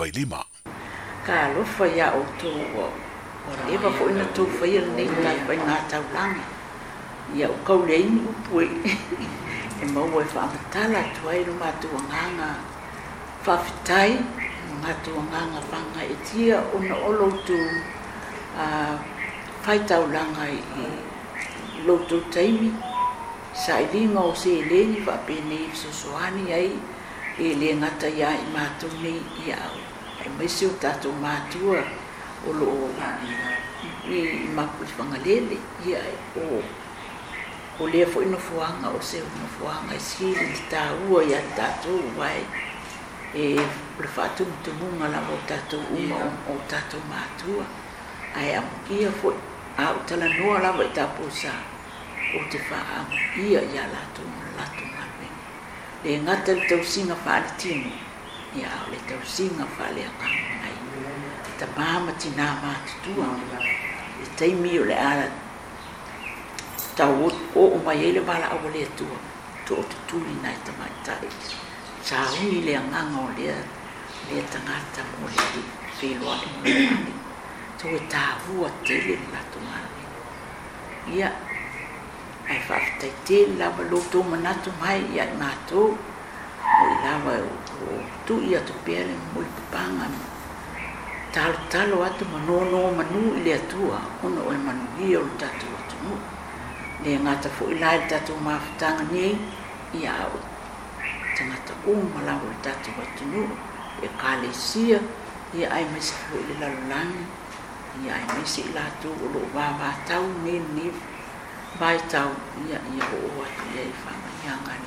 pai lima. Ka alofa ia o tō o. Ewa po ina tō whai ala nei ngā pai ngā tau langa. Ia o kau lei ni upoe. E mau e whaamatala tu aero mā tō nganga whawhitai. Mā tō nganga whanga e tia o na olo tō whai tau langa i lotu taimi. Sa i vinga o se e leni wha pene i ai e le ngata ya i mātu nei i au. E mai seo tātou mātua o lo o i māku i whangalele i ai o o lea fo ino fuanga o se ino fuanga i sikiri i tā ua i ati tātou wai e pula whātu mtu munga la o tātou uma o tātou mātua ai amu kia fo a utala noa la wai tāpou o te whā amu kia i a lātou le ngata le tausiga faaletino ia e o le tausiga faaleakamagai e tamā matinā matutua le taimi o le ala tau o mai ai le valaaua le atua toʻotutulina e tamaitaʻi sa uni le agaga o lea lea tagata mo le feloale mo le mali tau e tāvua tele le latogalagi ia ai fa tai te la ba lo to mana to mai ya na to o la ba o tu ya to pere mo i panga tal tal o atu mano no manu le atua o no o manu i o ta to to no le nga ta fo i la ta to ma ta nga ni ya o ta nga ta o ma la o ta to to no e ka le sia ia ai mai se fo i la lo lang ia ai mai se la to o lo ba ba ta o ni ni vai tau nhận nhiệm vụ o atu ia i whamai anga